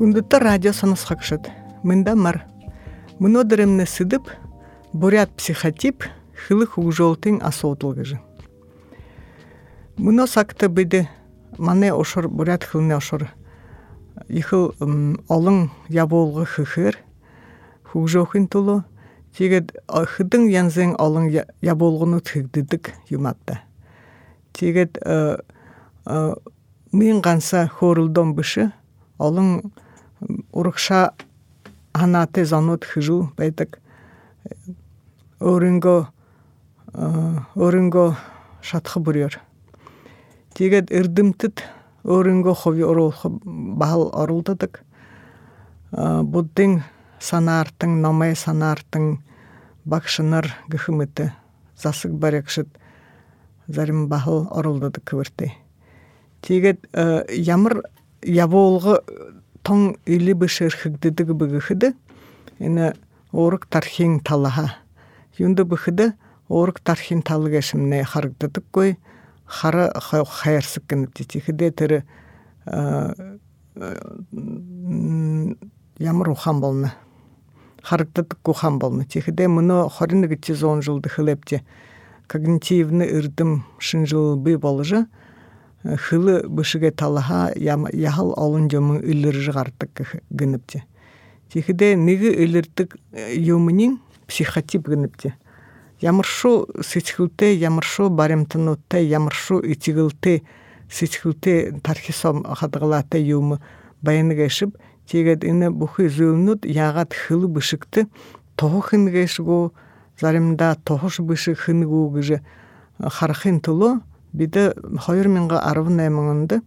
Хундыта радио санысхакшыт. Мында мар. Мыно дыремне сыдып, бурят психотип, хылы хугжолтын асоутылгыжы. Мыно сакты биде мане ошор бурят хылне ошор. Ихыл олың яболғы хыхыр, хугжохын тулу, тегед хыдың янзен олың яболғыны тыгдыдык юматта. Тегед мин ганса хорулдон бышы, олың урықша анаты занут хыжу байтак өрінго өрінго шатхы бурьор. Тегет ырдымтыт өрінго хови оролхы бахал орулдадык. Буддың санартың, намай санартың бакшынар гыхымыты засык барекшыт зарим бахал орулдадык кывырты. Тегет ямыр яболғы тоң или бышыр хыгдыдыгы быгыхыды, эне орык тархин талаха. Юнды быхыды орык тархин талы гешимне харгдыдык кой, хары хайырсык кеніп тетихыде тірі ямыр ухан болны. Харгдыдык ухан болны. Тихыде мұны зон жылды хылепте. Когнитивны ырдым шын жылбы болжы, хылы бышыге талаха яхал алын жомын үліржі ғартык гыныпте. Тихиде ниги үліртік юмынин психотип гыныпте. Ямыршу сычхылте, ямыршу баремтынутте, ямыршу итигылте, сычхылте тархисом хадгалате юмы баяны гешіп, тегед ины бухы зөлнут ягат хылы бышыкты, тоғы хын гешгу, заримда тоғыш бышык хын гыжы хархын тулу, биде хайыр мыңга арвын эмыңынды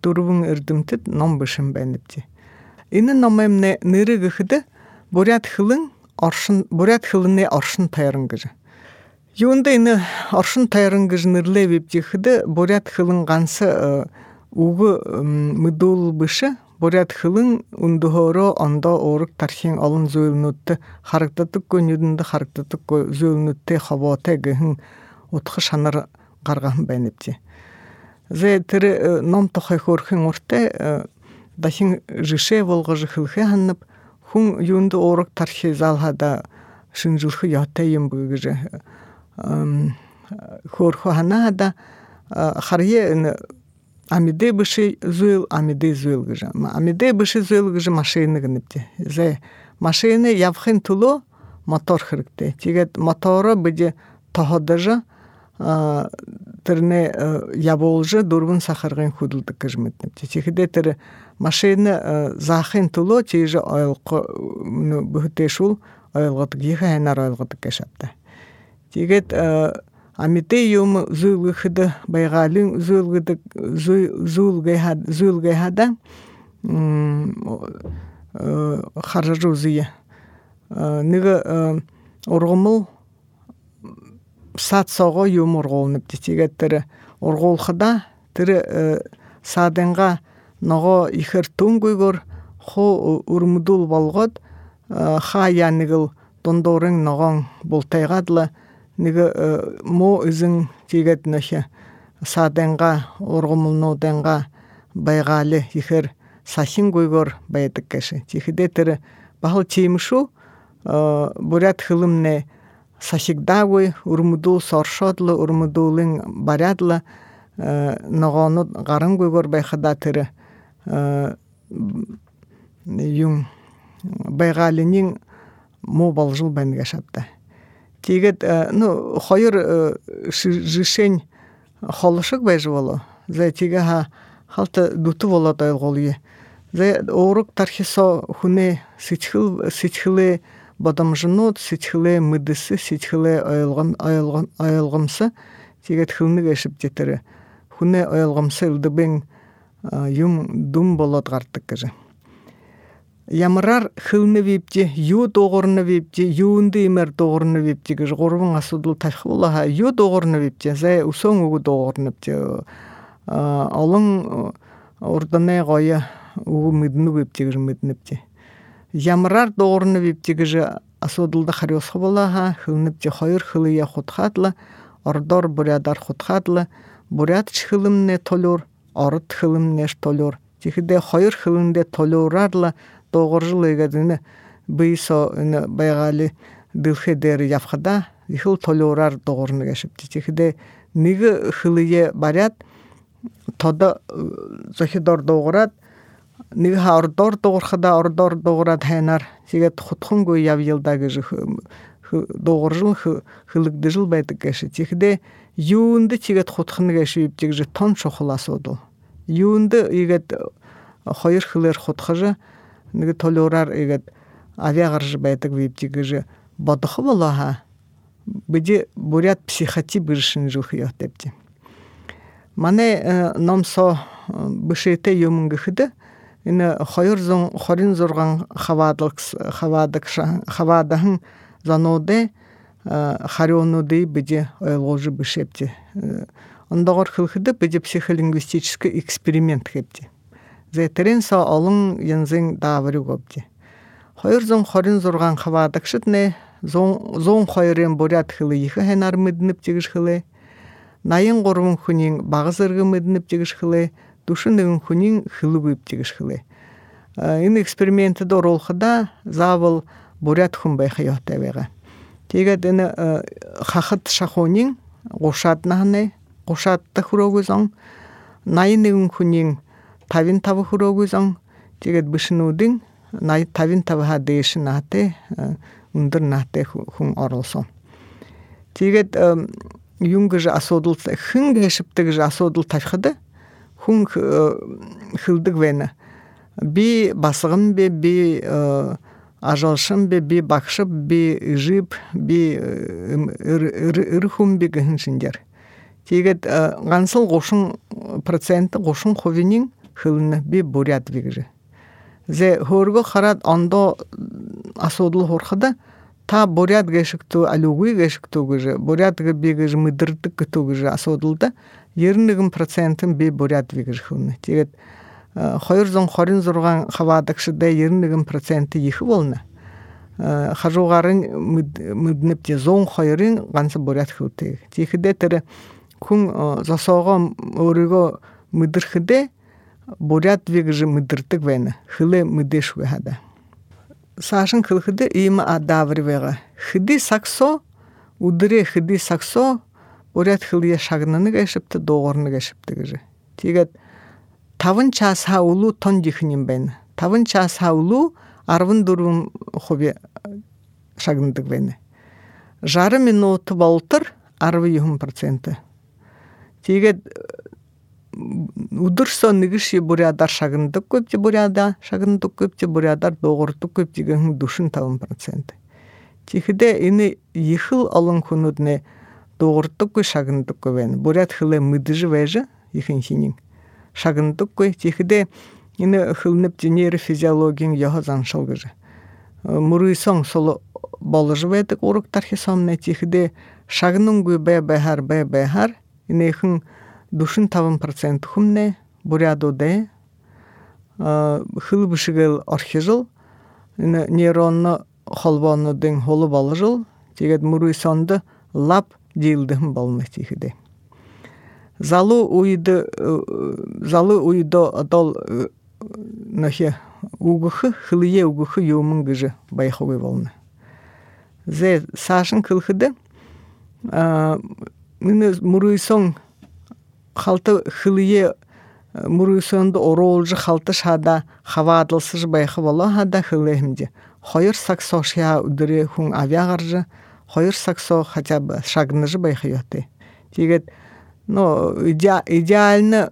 турубун эрдимтит ном бышын бәнипти. Ини номем не ныры гыхыды бурят хылын оршын бурят хылыны оршын тайрын гыжы. Юнда ини оршын тайрын гыжы нырле випти хыды бурят хылын гансы угы мыдул бышы бурят хылын ундухоро ондо орык тархин олын зөйлнутты характатык көнүдүндө характатык зөйлнутте хавоте гыхын утхы шанар гаргахан байнапти. Зе тірі ном тохай хорхын орте дахин жише волгожы хылхы ханнып хун юнды орок тархи залхада шынжылхы ята ем бүгіжі хорхы хана да харье амиде быши зуйл амиде зуйл гыжы амиде быши зуйл гыжы машины гыныпти зе машины явхын тулу мотор тигет моторы биде тоходыжы тірне яболжы дурбун сахаргын худулды кыжмытны тихиде тир машина захын туло тиже ойлко бүхте шул ойлгот гиха ханар ойлгот кешапта тигет амите юм зулгыхды байгалын зулгыды зулгы хад зулгы хада харжузия ныгы оргомул сат сого юм ургулнып тигеттер ургулхыда тире саденга ного ихер тунгуйгор хо урмудул болгот ха янигыл дондорың ногон бултайгадлы ниге мо үзүң тигет нөхе саденга ургумулнуденга байгалы ихер сахин гуйгор байдык кеши тихиде тире бахыл чимшу бурят хылымне сахигдагуй урмудул соршодлы урмудулың барядлы ногону гарын гуйгор байхада тире юң байгалинин му болжул бәнге шапта. Тигет, ну, хойыр жишень холышык байжы болу. Зай тиге ха халта дуту болу тай голуе. Зай орук тархисо хуне сичхыл сичхылы бодомжынут, сичхылы мыдысы, сичхылы айылгымсы, тигет хылны гешіп жетері. Хуне айылгымсы илдыбен юм дум болот гартык кыжы. Ямырар хылны випти, ю тоғырны випти, юунды имер тоғырны випти, гыж горбун асудул ташхулаха, ю тоғырны випти, зай усон угу тоғырны випти. Алың ордане гая угу мидны випти, гыж мидны випти. Випти, гыж асудулда харьосхы болаха, хылны випти хайыр хылыя хутхатлы, ордор бурядар хутхатлы, бурят хылымне толор, орыт хылымнеш толор, тихиде хойыр хылынде толоурарла тогоржул эгедини быйсо байгали дылхе дери явхада ихыл толоурар догорну кешипти тихиде ниги хылые барят тода зохидор догорат ниги ордор догорхада ордор догорат хайнар сигет хутхунгу яв йылдагы доғыржыл хылыгдыжыл байтык кеши тихде юунды тигет хутхыны кешип тигже тон шохуласуду юунды игет хойыр хылыр хутхыжы ниги толорар игет авиагаржы байтык вип тигже бодохы болаха быди бурят психоти биршин жыл хыях депти мане номсо бышете юмунгы хыды ины хойыр зон хорин зорган хавадылк хавадык хавадаһын заноде харионуды биде ойлгожу бишепти ондогор хылхыды биде психолингвистический эксперимент хепти зетерен со олон янзын давры гопти Хоёр зон хорин зурган хавадакшыт не зон хойрен бурят хылы ихы хенар мыдынып жигиш хылы. Найын горун хүнин багыз ыргы мыдынып жигиш хылы. Душын нэгэн хүнин хылы гүйп жигиш хылы энэ эксперименті доролхыда завыл бурят хүн байх ётой байгаа. Тэгээд энэ хахад шахуунин гушааднахны гушаадта хүрөөгүйсэн 81 хүнийн 55 хүрөөгүйсэн тэгээд бишнүүдийн 55 ха дээш наатай э, өндөр наатай хүн оруулсан. Тэгээд хүн хилдэг байна. Би басган би би ажалшым бе би бакшып би жип би ырхум би гэншиндер тигет гансыл гошун процент гошун ховинин хылны би бурят вигже зе хорго харат ондо асуудул хорхада та бурят гешикту алугуй гешикту гже бурят гэ би гж мыдырдык гту гже асуудулда 90 процентын би бурят вигж хылны тигет 226 хаваадагшыда 91 проценты ихы болна. Хажугарын мүднепте зон хойрын гансы бурят хылты. Тихиде тері күн засоға өріго мүдірхіде бурят вегжі мүдіртік вені. Хылы мүдеш вегада. Сашын кылхыды има адавры вега. Хыды саксо, удыре хыды саксо, бурят хылыя шагнаны гешіпті, доғырны гешіпті гежі. Тигет таван час хаулу тон дихним бен. Таван час хаулу арван дурум хоби шагындык бен. Жары минуты болтыр арвы юхым проценты. Тиге удырсо нигиши бурядар шагындык көпте буряда шагындык көпте бурядар доғыртык көп деген душын таван проценты. Тихиде ини йыхыл алын күнүдне кö шагындык көбен. Бурят хылы мыдыжы вежі ихин синин шагындыккой тихиде ини хылнып нейрофизиологияң яха заншал гыжы. Мурыйсоң соло болыжы бәдік уруктар хисамне тихиде шагнунгуй бә бәхар бә бәхар ини хын душын тавын процент хумне буряду де хыл бышыгыл орхижыл нейронны холбонны дың холу болыжыл тигет мурыйсонды лап дилдым болмай тихиде залу уйды залы уйдо адал нахе угухы хылые угухы юмын гыжы байховый волны. Зе сашын кылхыды мыны мурыйсон халты хылые мурыйсонды оролжы халты шада хавадылсыж байхы бола хада хылыхымде хойыр саксо шия удыры хун авиагаржы хойыр саксо хотя бы шагныжы байхы йоты тигет но идеально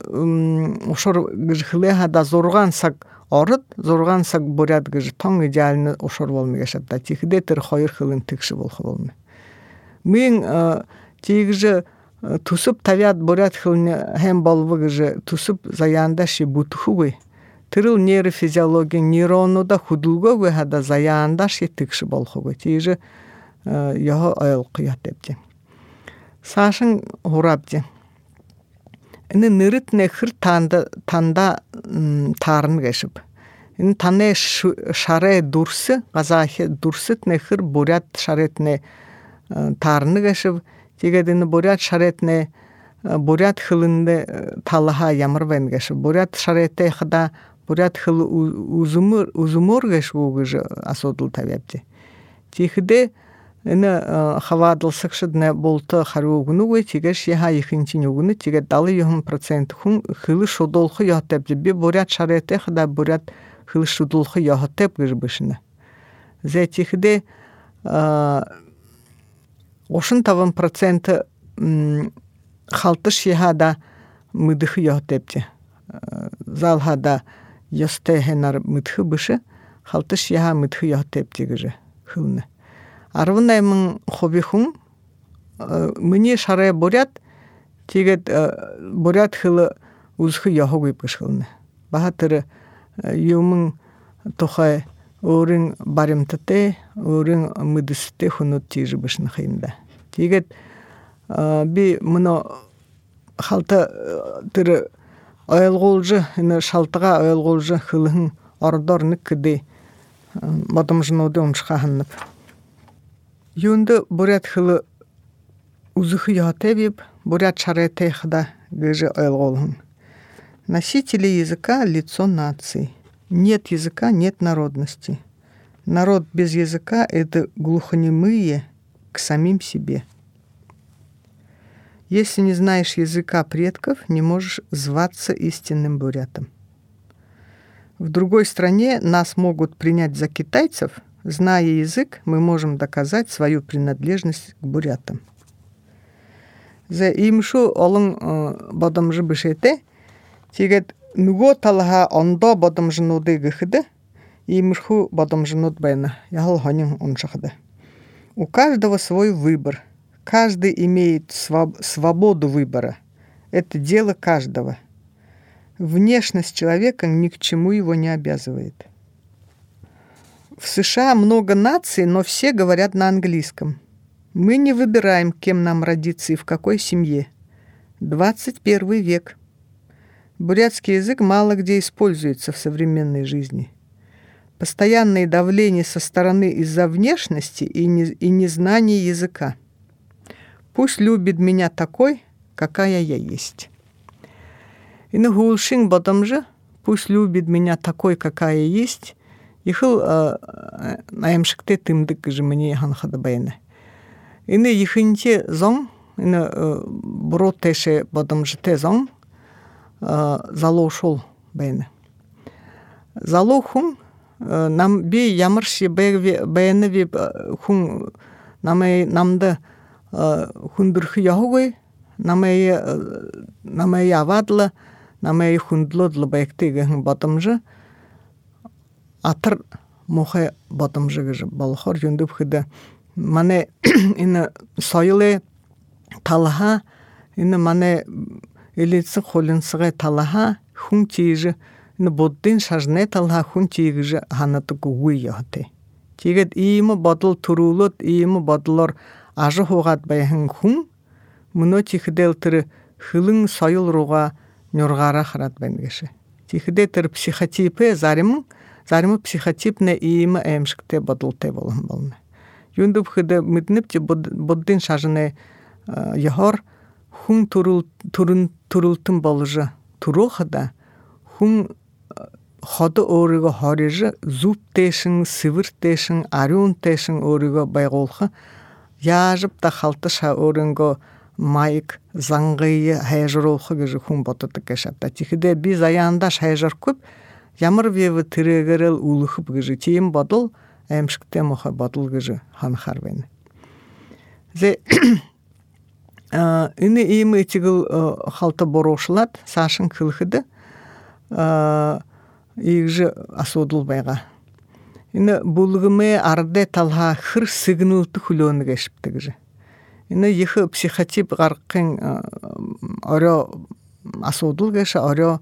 ушор гыжхлеха да зорган сак орыт зорган сак бурят гыж тоң идеально ушор болмай да. Тихде тер хойыр хылын тикши болхы болмай мен тигже тусуп тавят бурят хылны hem болбы гыжы тусуп заянда ши бутхугы тырыл нейрофизиология нейронуда худулго гы хада заянда ши тикши яха айыл кыят депти сашын хурапти Эне нырыт нехыр танда танда тарын гэшип. Энэ таны шаре дурсы газахи дурсыт нехыр бурят шаретне таарны гэшип. Тэгээд энэ бурят шаретне бурят хылынды талаха ямар венгеш бурят шарете хада бурят хыл узумур узумур геш угыж асодыл тихде эне хавадылсыкшыдне болты харугуну тигеш яха ихинчин угуну тиге далы юхым процент хун хылы шодолхы яхтепти би бурят шарете хада бурят хылы шодолхы яхтеп гыж бышына зе тихде ошын тавын проценты халтыш яхада мыдыхы яхтепти залхада ясте хенар мыдхы бышы халтыш яха мыдхы яхтепти гыжы хылны арвынай мың хобихун мне шаре бурят тигет бурят хылы узхы яхогуй пышхылны бахатыры юмың тухай өөрийн баримттай өөрийн мэдстэй хүнүүд тийж бишнэ хэмдэ. Тэгээд би мына халта тэр ойлгуулж энэ шалтгаа ойлгуулж хөлхөн ордоор нэг гэдэг модомжнуудын Юунд бурят хэл үзэх яатай биб бурят шаретэй хада гэж ойлгуулсан. Носители языка – лицо нации. Нет языка – нет народности. Народ без языка – это глухонемые к самим себе. Если не знаешь языка предков, не можешь зваться истинным бурятом. В другой стране нас могут принять за китайцев, зная язык, мы можем доказать свою принадлежность к бурятам. За имшу олон э, бодомжы бишете, тигет нөгөө талха ондоо бодомжнуудыг гэхэд иймэрхүү бодомжнууд байна. Яхал хонин уншихад. У каждого свой выбор. Каждый имеет своб свободу выбора. Это дело каждого. Внешность человека ни к чему его не обязывает. В США много наций, но все говорят на английском. Мы не выбираем, кем нам родиться и в какой семье. 21 век. Бурятский язык мало где используется в современной жизни. Постоянное давление со стороны из-за внешности и, не, и незнания языка. Пусть любит меня такой, какая я есть. И на гулшин же, пусть любит меня такой, какая есть, Ихыл аямшыкте тымдык же мне ханхада байна. Ины ихинте зон, ины бротеше бодомжте зон, залу шол бәйні. Залу хун нам би ямырши бәйні би хун намай намды хундырхы яхугой, намай намай авадлы, намай хундлодлы бәйктегі батымжы, атыр мохе батымжыгыжы балхор юндып хыда мане ины сойлы талаха ины мане элитси холинсыгай талаха хүн чийж ны буддын шажне талха хүн чийж ханаты гуй яхты. Тэгээд ийм бодол төрүүлөд ийм бодлоор ажи хугаад байхан хүн мөнөө чихдэл тэр хөлөн соёл рууга нюргаараа хараад байна гэшэ. Зарим психотипнэ ийм аимшигтэй бодолтой болон болно. Юунд бөхөд мэднэвч буддын шажны яхор хүн төрөл төрөн төрөлтөн болж түрүүхада хүн ход өөрийгөө хориж зүвтэйшин сэвэртэйшин ариунтэйшин өөрийгөө байгуулах яажб та халташа өөрөнгөө майк зангый хайжруулах гэж хүн боддог гэж та тэгэхдээ би заяанда хайжархгүй ямар вев тэрэгэрэл үлэхб гэж тийм бодол аимшигтэй моха бодол гэж ханахаар байна. Зэ энэ ийм этигэл халта боруушлаад саашин хэлэхэд ийж асуудал байгаа. Энэ бүлгэмэ арде талха хэр сигнэлт хөлөөнө гэшпдэг гэж. Энэ их психотип гаргахын орой асуудал гэж орой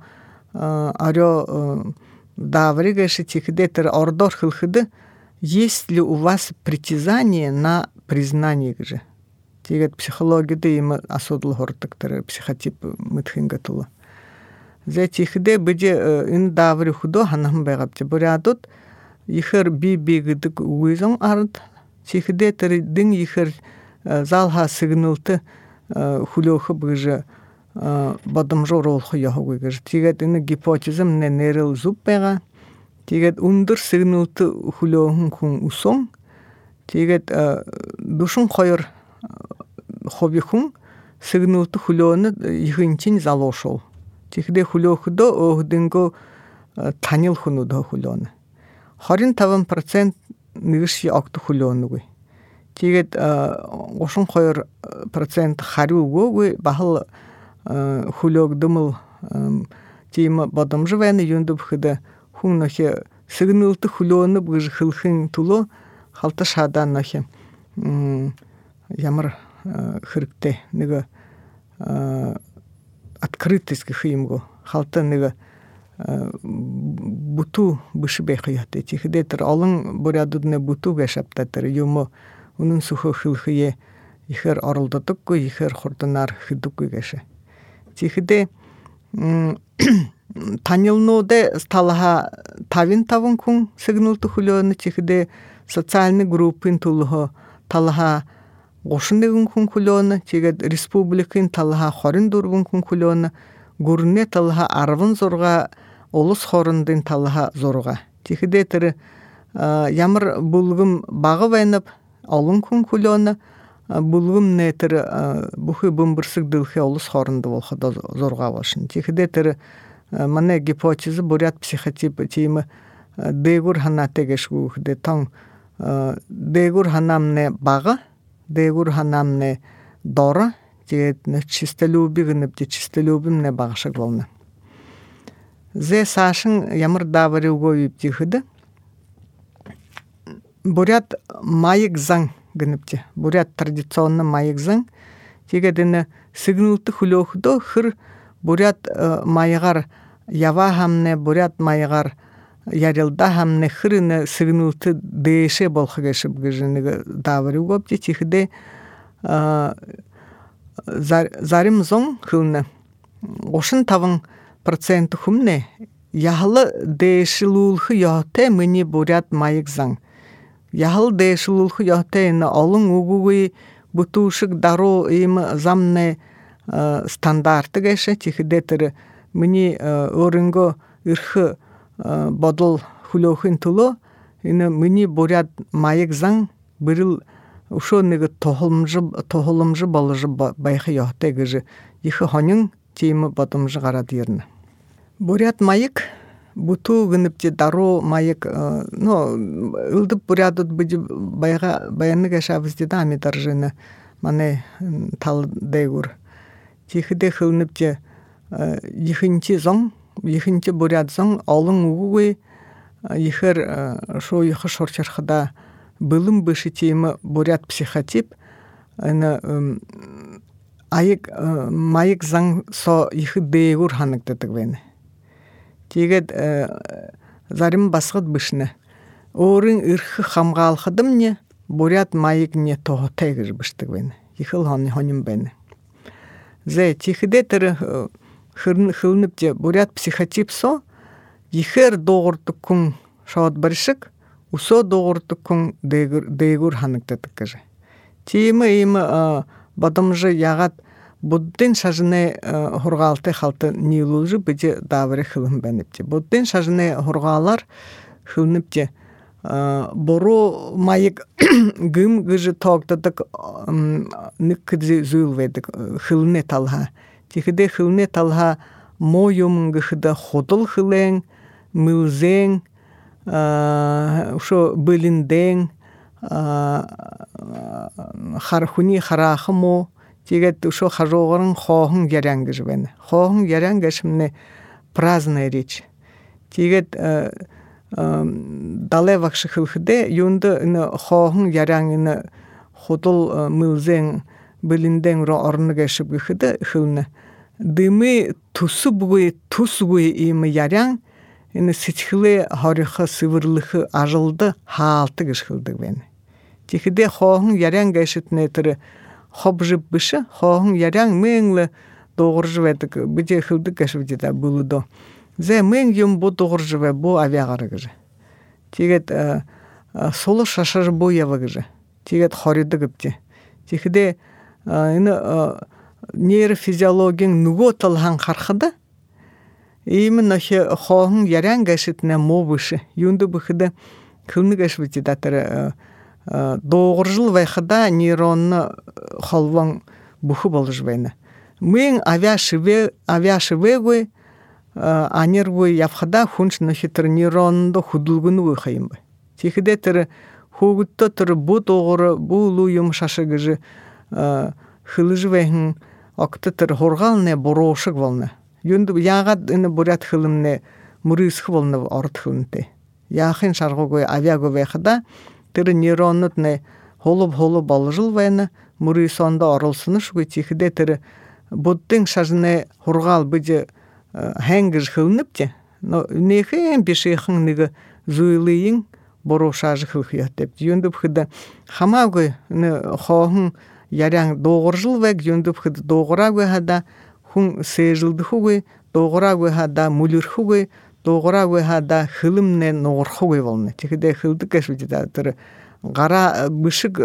орой даври гэш тихдетер ордор хэлэхэд есть ли у вас притязание на признание гэж Тэгээд психологид ийм асуудал хордог тэр психотип мэдхингээ тула. Зэ чихдэ бэж энэ даавры хөдөө ханам байгаа чи бүрядууд ихэр би би гэдэг үгүйзэн ард чихдэ тэр дин ихэр залха сигнэлт хүлөөх бэж бодомжо ролху яхугыгыр тигет ины гипотезам не нерил зуппега тигет ундыр сигнулты хулоохун кун усон тигет душун хойор хобихун сигнулты хулоону ихинчин залошол. Тихде хулоохудо охдинго танил хунудо хулоону хорин таван процент нэгш огт хулоонугуй тэгээд ушун хойор процент хариугуугуй бахал хүлөөгдмөл тийм бодомжу байна юунд бөхөд хүн нөхө сигнэлт хүлөөнө бүж хилхэн туло халта шадан нөхө ямар хэрэгтэй нэг открытость гэх юмгоо халта нэг бүтүү биш байх яатай чихдээ тэр олон бурядууд нэ бүтүү гашапта тэр юм үнэн сөхө хилхие ихэр оролдодоггүй ихэр хурданаар хэдэггүй гэшээ чихдээ танилнууде талха тавин таван хүн сигнэлт хөлөөнө чихдээ социальны группын тулхо талха 31 хүн хөлөөнө чигээд республикийн талха 24 хүн хөлөөнө гүрнэ талха 16 улус хоорондын талха 6 чихдээ тэр ямар булгам бага байнап олон хүн хөлөөнө булгам нэтэр бүхий бөмбөрсөг дэлхий улус хооронд болоход зурга болшин. Тэгэхдээ тэр манай гипотез бурят психотип тийм дээгүр ханаатэ гэшгүй хөдөө тон дээгүр ханамны бага дээгүр ханамны дора тэгээд нэг чистолюбиг нэвдэ чистолюбим нэ багшаг болно. Зэ сашин ямар даварыгоо юптихэд бурят маяг зан гэнэвчээ. Бурят традиционно маягзан тэгээд энэ сигнэлт хөлөөхдөө хэр бурят э, маягаар ява хамне бурят маягаар ярилда хамне хэр энэ сигнэлт дээшэ болох гэшib гэж нэг давар үгөпти чихдэ зарим зон хөлнө 35 процент хүмнэ яхалы дээшлүүлэх ёотэй миний бурят маягзан яхал дэшүүлэх ёхтэй энэ олон үгүгүй бүтүүшиг даруу ийм замны стандарт гэшэ чихдэ тэр миний өөрөнгөө эрх бодол хүлөөхин төлөө энэ миний буряд маяг зан бэрэл өшөө нэг тохолмж тохолмж болж байх ёхтэй гэж их хонин тийм бодомж гараад ирнэ буряд маяг бутуу гыныпти дару маяк ну ылдып бурядут быжы байга баяны гашабыз дида ами даржына мане тал дегур тихде хылныпти ихинчи зон ихинчи буряд зон олон угугуй ихэр шо ихы шорчархада былым бышы тима буряд психотип ана аяк маяк зан со ихы дегур ханагддаг байна Тэгээд э, зарим басгад бишнэ. Өөрийн эрх хамгаалахад мне бурят маяг не тохотой гэж бишдэг байна. Их л хоны хоним байна. Зэ чихдэ тэр э, хөрн хөлнөв бурят ихэр дуугардаг хүн шоод баршиг өсөө дуугардаг хүн дээгүр дээгүр ханагддаг гэж. Тийм ийм э, бодомж ягаад буддын шажны хургаалты халты нийлүүлж бiji давры хылым бэнипти. Буддын шажны хургаалар хылныпти бору майык гым гыжы тогтадык ник кыдзи зуйлведик хылны талха. Тихиде хылны талха мо юм гыхыда ходыл хылен, мылзен, ушо былинден, хархуни харахмо, Тэгээд ушо яран гэж байна. Хоохон яран гэж мне праздная речь. Тэгээд дале вакш хылхде юнд энэ хоохон яран энэ худал мылзен бэлэндэн ро орно гэшib гэхэд хөвнө. Дэмэ төсөбгүй төсгүй ийм яран энэ сэтгэлээ хорихо сэвэрлэх ажилд хаалт гэж хэлдэг байна. Тэгэхдээ хоохон яран гэшит нэ тэр хобжи бышы хохон ярян мэнгле догорж байдаг бije хөвдөг гэш бije да булудо зэ мэн юм бу догорж вэ бу авиагар гэж тэгээд сул шашар бу ява гэж тэгээд хоридог гэвчээ тэгэхдээ энэ нейрофизиологияң нүгө тылхан хархада именно хе хоһун яран гашитне мобышы юнду быхыда кылны гашбити датыр доғыр жыл вайхада нейронны холван бухы болжбайны мыйң авиашыве авиашывегой анергой явхада хунш нахитыр нейронды худулгуну выхайымбы тихиде тыры хугутта тыры бу тоғыры бу лу юмшашы гыжы хылыжвайхын окты тыр хоргалне борошык волны юнду ягат ины бурят хылымне мурысхы волны орт хылынте яхын шаргогой авиаго вайхада тыры нейроннутне холуп холуп болжылвайны мурысонда орылсыны шугы тихиде тыры буддың шажыне хургал быжы хэнгэж хылныпте но нехен бишехын ныгы зуйлыйын бору шажы хылхыят деп юндуп хыда хамагы хоһын яряң доғыр жыл вэг юндуп хыда доғырагы хада хун сэжилды хугы доғырагы хада мулюр доғырагы хада хылымне ноғыр хугы волны. Тихиде хылды кэшвидида тыры гара бышык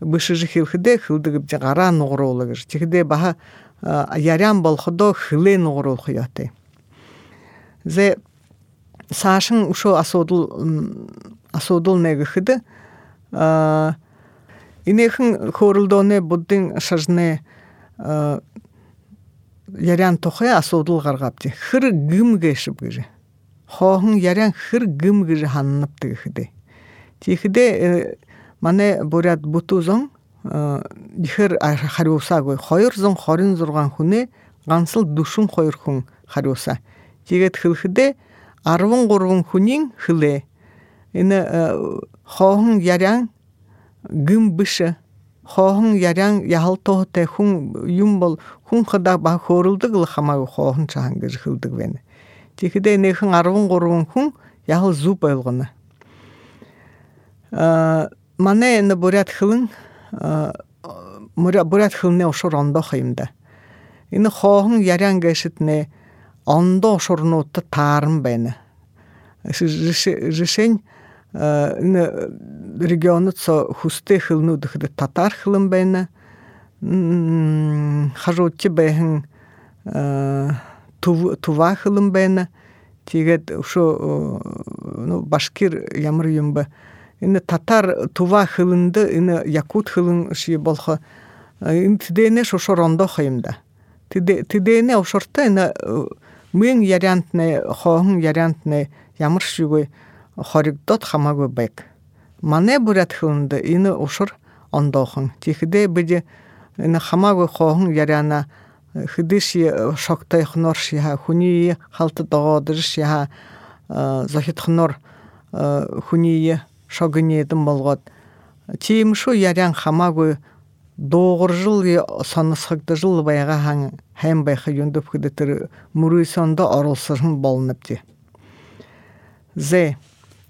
бышыжы хилхыде хылдыгып гара ноғыр олагыр тихиде баха ярян болходо хыле ноғрол хуяты зе сашын ушо асодул асодул неге хыды инехин хорулдоне буддин шажне ярян тохе асодул гаргапти хыр гым гешип гыжы хохун ярян хыр гым гыжы ханнып тыгыды тихиде мане бурят бутузон ихэр хариусаагүй 226 хүнээ ганц л 42 хүн хариусаа. Тэгээд хэлэхдээ 13 хүнийн хөлөө энэ хоохон яран гүм биш хоохон яран яалтоотой хүн юм бол хүн хада ба хөөрөлдөг л хамаагүй хоохон чаан гэж хэлдэг байна. Тэгэхдээ нэхэн 13 хүн яхал зүг байлгоно. А манай энэ бурят хөлн бурят хылны ошор ондоо хайымда. Энэ хоохон яриан гэшитнэ ондоо ошорнуудад тааран байна. Жишень энэ регионот со хүстэй татар хылын байна. Хажуучи байхан тува хылын байна. Тэгээд өшөө башкир ямар юм ба энэ татар тува хылынды энэ якут хылын ши болхо. Энэ тэдэнэ шошор ондох юмда тэдэнэ ошортой энэ мэн яриантны хохон яриантны ямар шиггүй хоригдот хамаагүй байг мане бүрät хылынды энэ ошор ондохон тихэдэ бид энэ хамаагүй хохон яриана хэдэш шоктойхнор шиха хүний халт догоодэр шиха зохитхнор хүний шогынедім болгоод. Чиимшу ярян хамаагүй доогор жыл сонысхагды жыл байга хан хайм байха юндуп хыдытыр мурыйсонда оролсырын болнып ти зе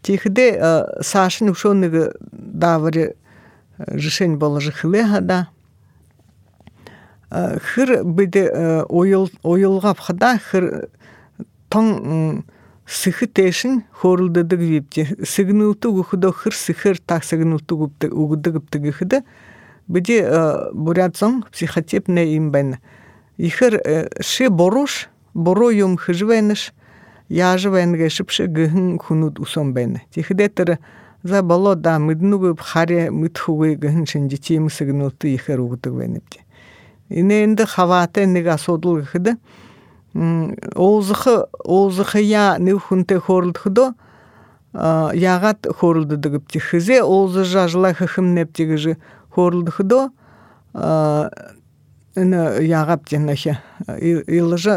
тихде сашын ушоныгы давыры решень болыжы хыле хада? Хыр биде ойыл ойылгап хада хыр тон сыхы тэшин хорулдыдык випти сыгнылту гухудо хыр сыхыр так сыгнылту гупты угудыгыпты гыхыды биди бурятсон психотипне имбен ихыр ши боруш боро юм хыжвеныш яжвенге шипши гыхын хунуд усон бен тихдетер за боло да миднугу харе митхугы гыхын шинжи чим сыгнылту ихэр иненде хавате нега содул гыхыды оозхы оозхы я ягаад хөөрөлддөг гэвч хэзээ оозж ажлаа хэхэмнэв гэж хөөрөлдөхдөө энэ ягаад жинэхэ илжа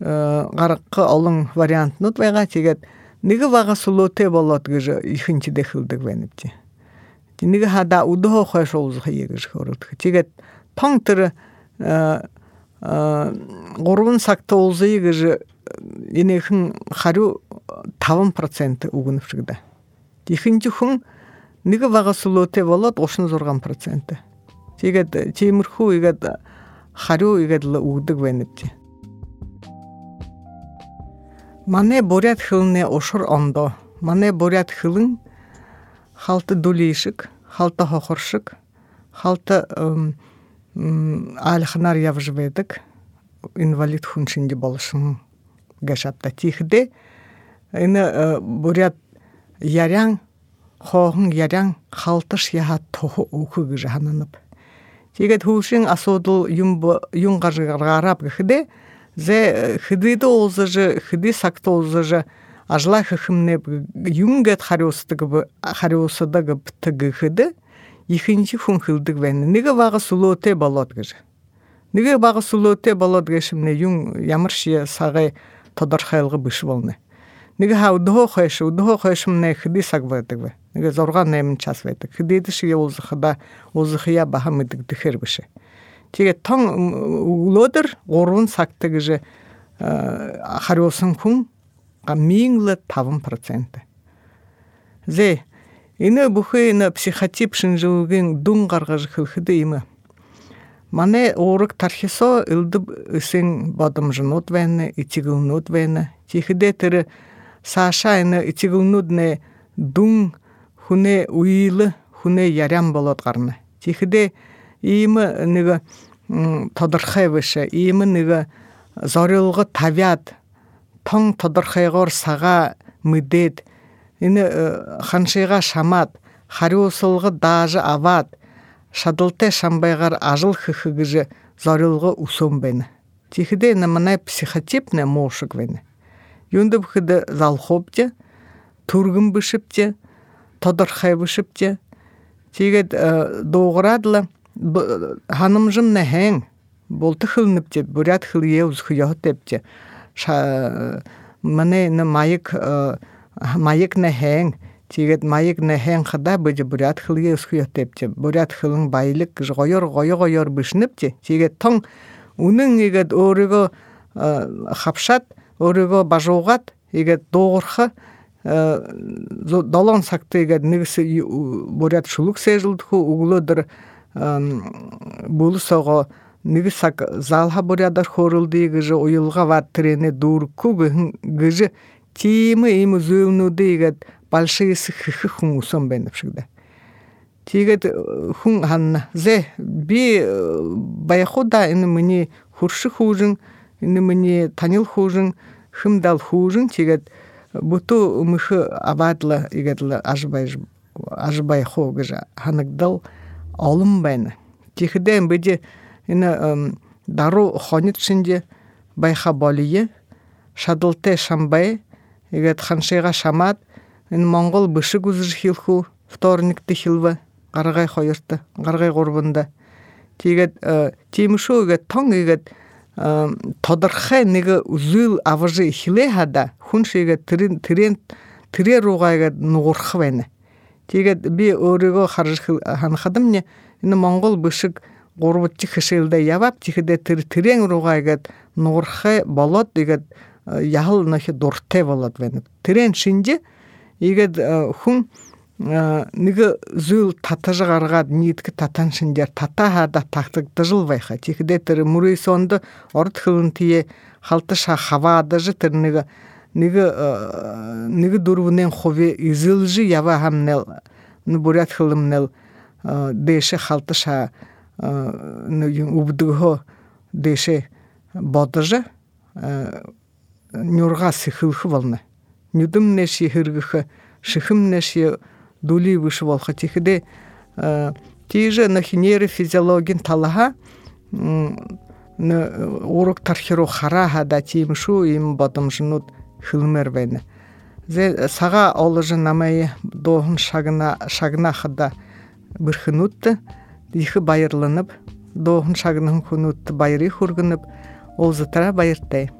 гаргы олон вариантнууд байгаа тэгээд нэг бага сүлөөтэй болоод гэж ихэнч дэхэлдэг байна гэж. Нэг хада өдөө хойш уузах гэж хөөрөлдөх. Тэгээд тон тэр 3 цагт уулзъя гэж энийхэн хариу 5% үгнэвчгдэ. Ихэн зөвхөн нэг бага сүлөөтэй болоод 36%. Тэгээд тиймэрхүү игээд хариу игээд л өгдөг байна гэж. Манай бурят хилнэ ушур ондоо. Манай бурят хилэн халт дүлий шиг, халт алихнар явжыбедик инвалид хуншинди болушум гашапта тихде ины э, бурят яряң хоохун яряң халтыш яха тоху ухуг жахананып тигет хушин асодул юм гаргарап гхде зе хыдыды олзыжы хыды сакты олзыжы ажла хыхымне юнгет хариостыгы хариосыдыгы птыгы хыды ихинчи хун хылдык вен неге вага сулоте болот гыжы неге вага сулоте болот гешимне юң ямыршия сагы тодорхайлгы бышы болны неге ха удхо хойш удхо хойшмне хыды сагвадык ве неге зорга немин час тиге таң улодыр орун сактыгыжы хариосын хун миңлы тавын проценты. Зе ины бухы ины психотип шынжылыгын дун гаргажы хылхыды имы мане орык тархисо ылдып ысың бадымжынут вене итигылнут вене тихиде тыры саша ины итигылнудне дун хуне уйлы хуне ярям болот гарны тихиде имы ныгы тодорхой выше имы ныгы зорилгы тавят тоң тодорхойгоор сага мүдет ини э, ханшыйга шамат хариусылгы даже ават шадылте шамбайгар ажыл хыхыгыжы зорилгы усомбени тихиде ина мынай психотипне мошук вени юндып хыды залхопте тургун бышыпте тодорхай бышыпте тигет э, доғырадыла ханымжым нәһәң болты хылныпте бурят хылые узхыяхы тепте. Мане на майык майык нәһәң тигет майык нәһәң хада быжы бурят хылые узхыяхы тепте бурят хылың байлык гойор гойо гойор бышныпте тигет тоң унын игет өөрүгө хапшат өөрүгө бажуугат игет доғырхы долон сакты игет нигси бурят шулук сежылдху углодыр булусого нигисак залха бурядар хорулды гыжы уюлга ват трене дурку гыжы тимы имы зөөнуды игет большие сыхы хун усом бенепшигде тигет хун ханна. Зе би баяхуда ины мыни хуршы хужын ины мыни танил хужын хымдал хужын тигет буту мыхы абадла игетла ажбай ажбай хо гыжа ханыкдал олым байна тихиден биди ина дару хонит шинде байха болие шадылте шамбай игет ханшига шамат ин монгол бышы гузыж хилху вторникты хилва гаргай хойырты гаргай горбунда тигет тимшу игет тоң игет тодорхай неге үзүл аважы хиле хада хуншига трен трен тире ругайга нугурхы байна Тэгээд би өөрийгөө харж ханахадам не энэ Монгол бишиг гурвч хэшээлдэ явап тэрэн руугаа игээд нуурхэ болоод игээд э, яхал нөх дуртай болоод байна. Тэрэн шинжи игээд э, хүн э, нэг зүйл татаж гаргаад нийтг татан шинжээр тата хада тагтагдажл байха. Чихдэ тэр мөрөөсөнд орд хөлнтие халташ хаваадаж тэр нэг нэг нэг дөрвнэн хови изилжи ява хамнел бурят хылымнел дэше халтыша убдыгho дэше бодыжы нюрга сыхылхы волны нүдым нэши хыргыхы шыхым нэши дули выше волха тихиде тиже на нейрофизиологин талаха урок тархиру хараха да тимшу им бодомжнут хылмервен зе сага олыжы намай доғын шагына шагына хада бирхынутты ихы байырланып доғын шагының хунутты байры хургынып ол зытара байыртай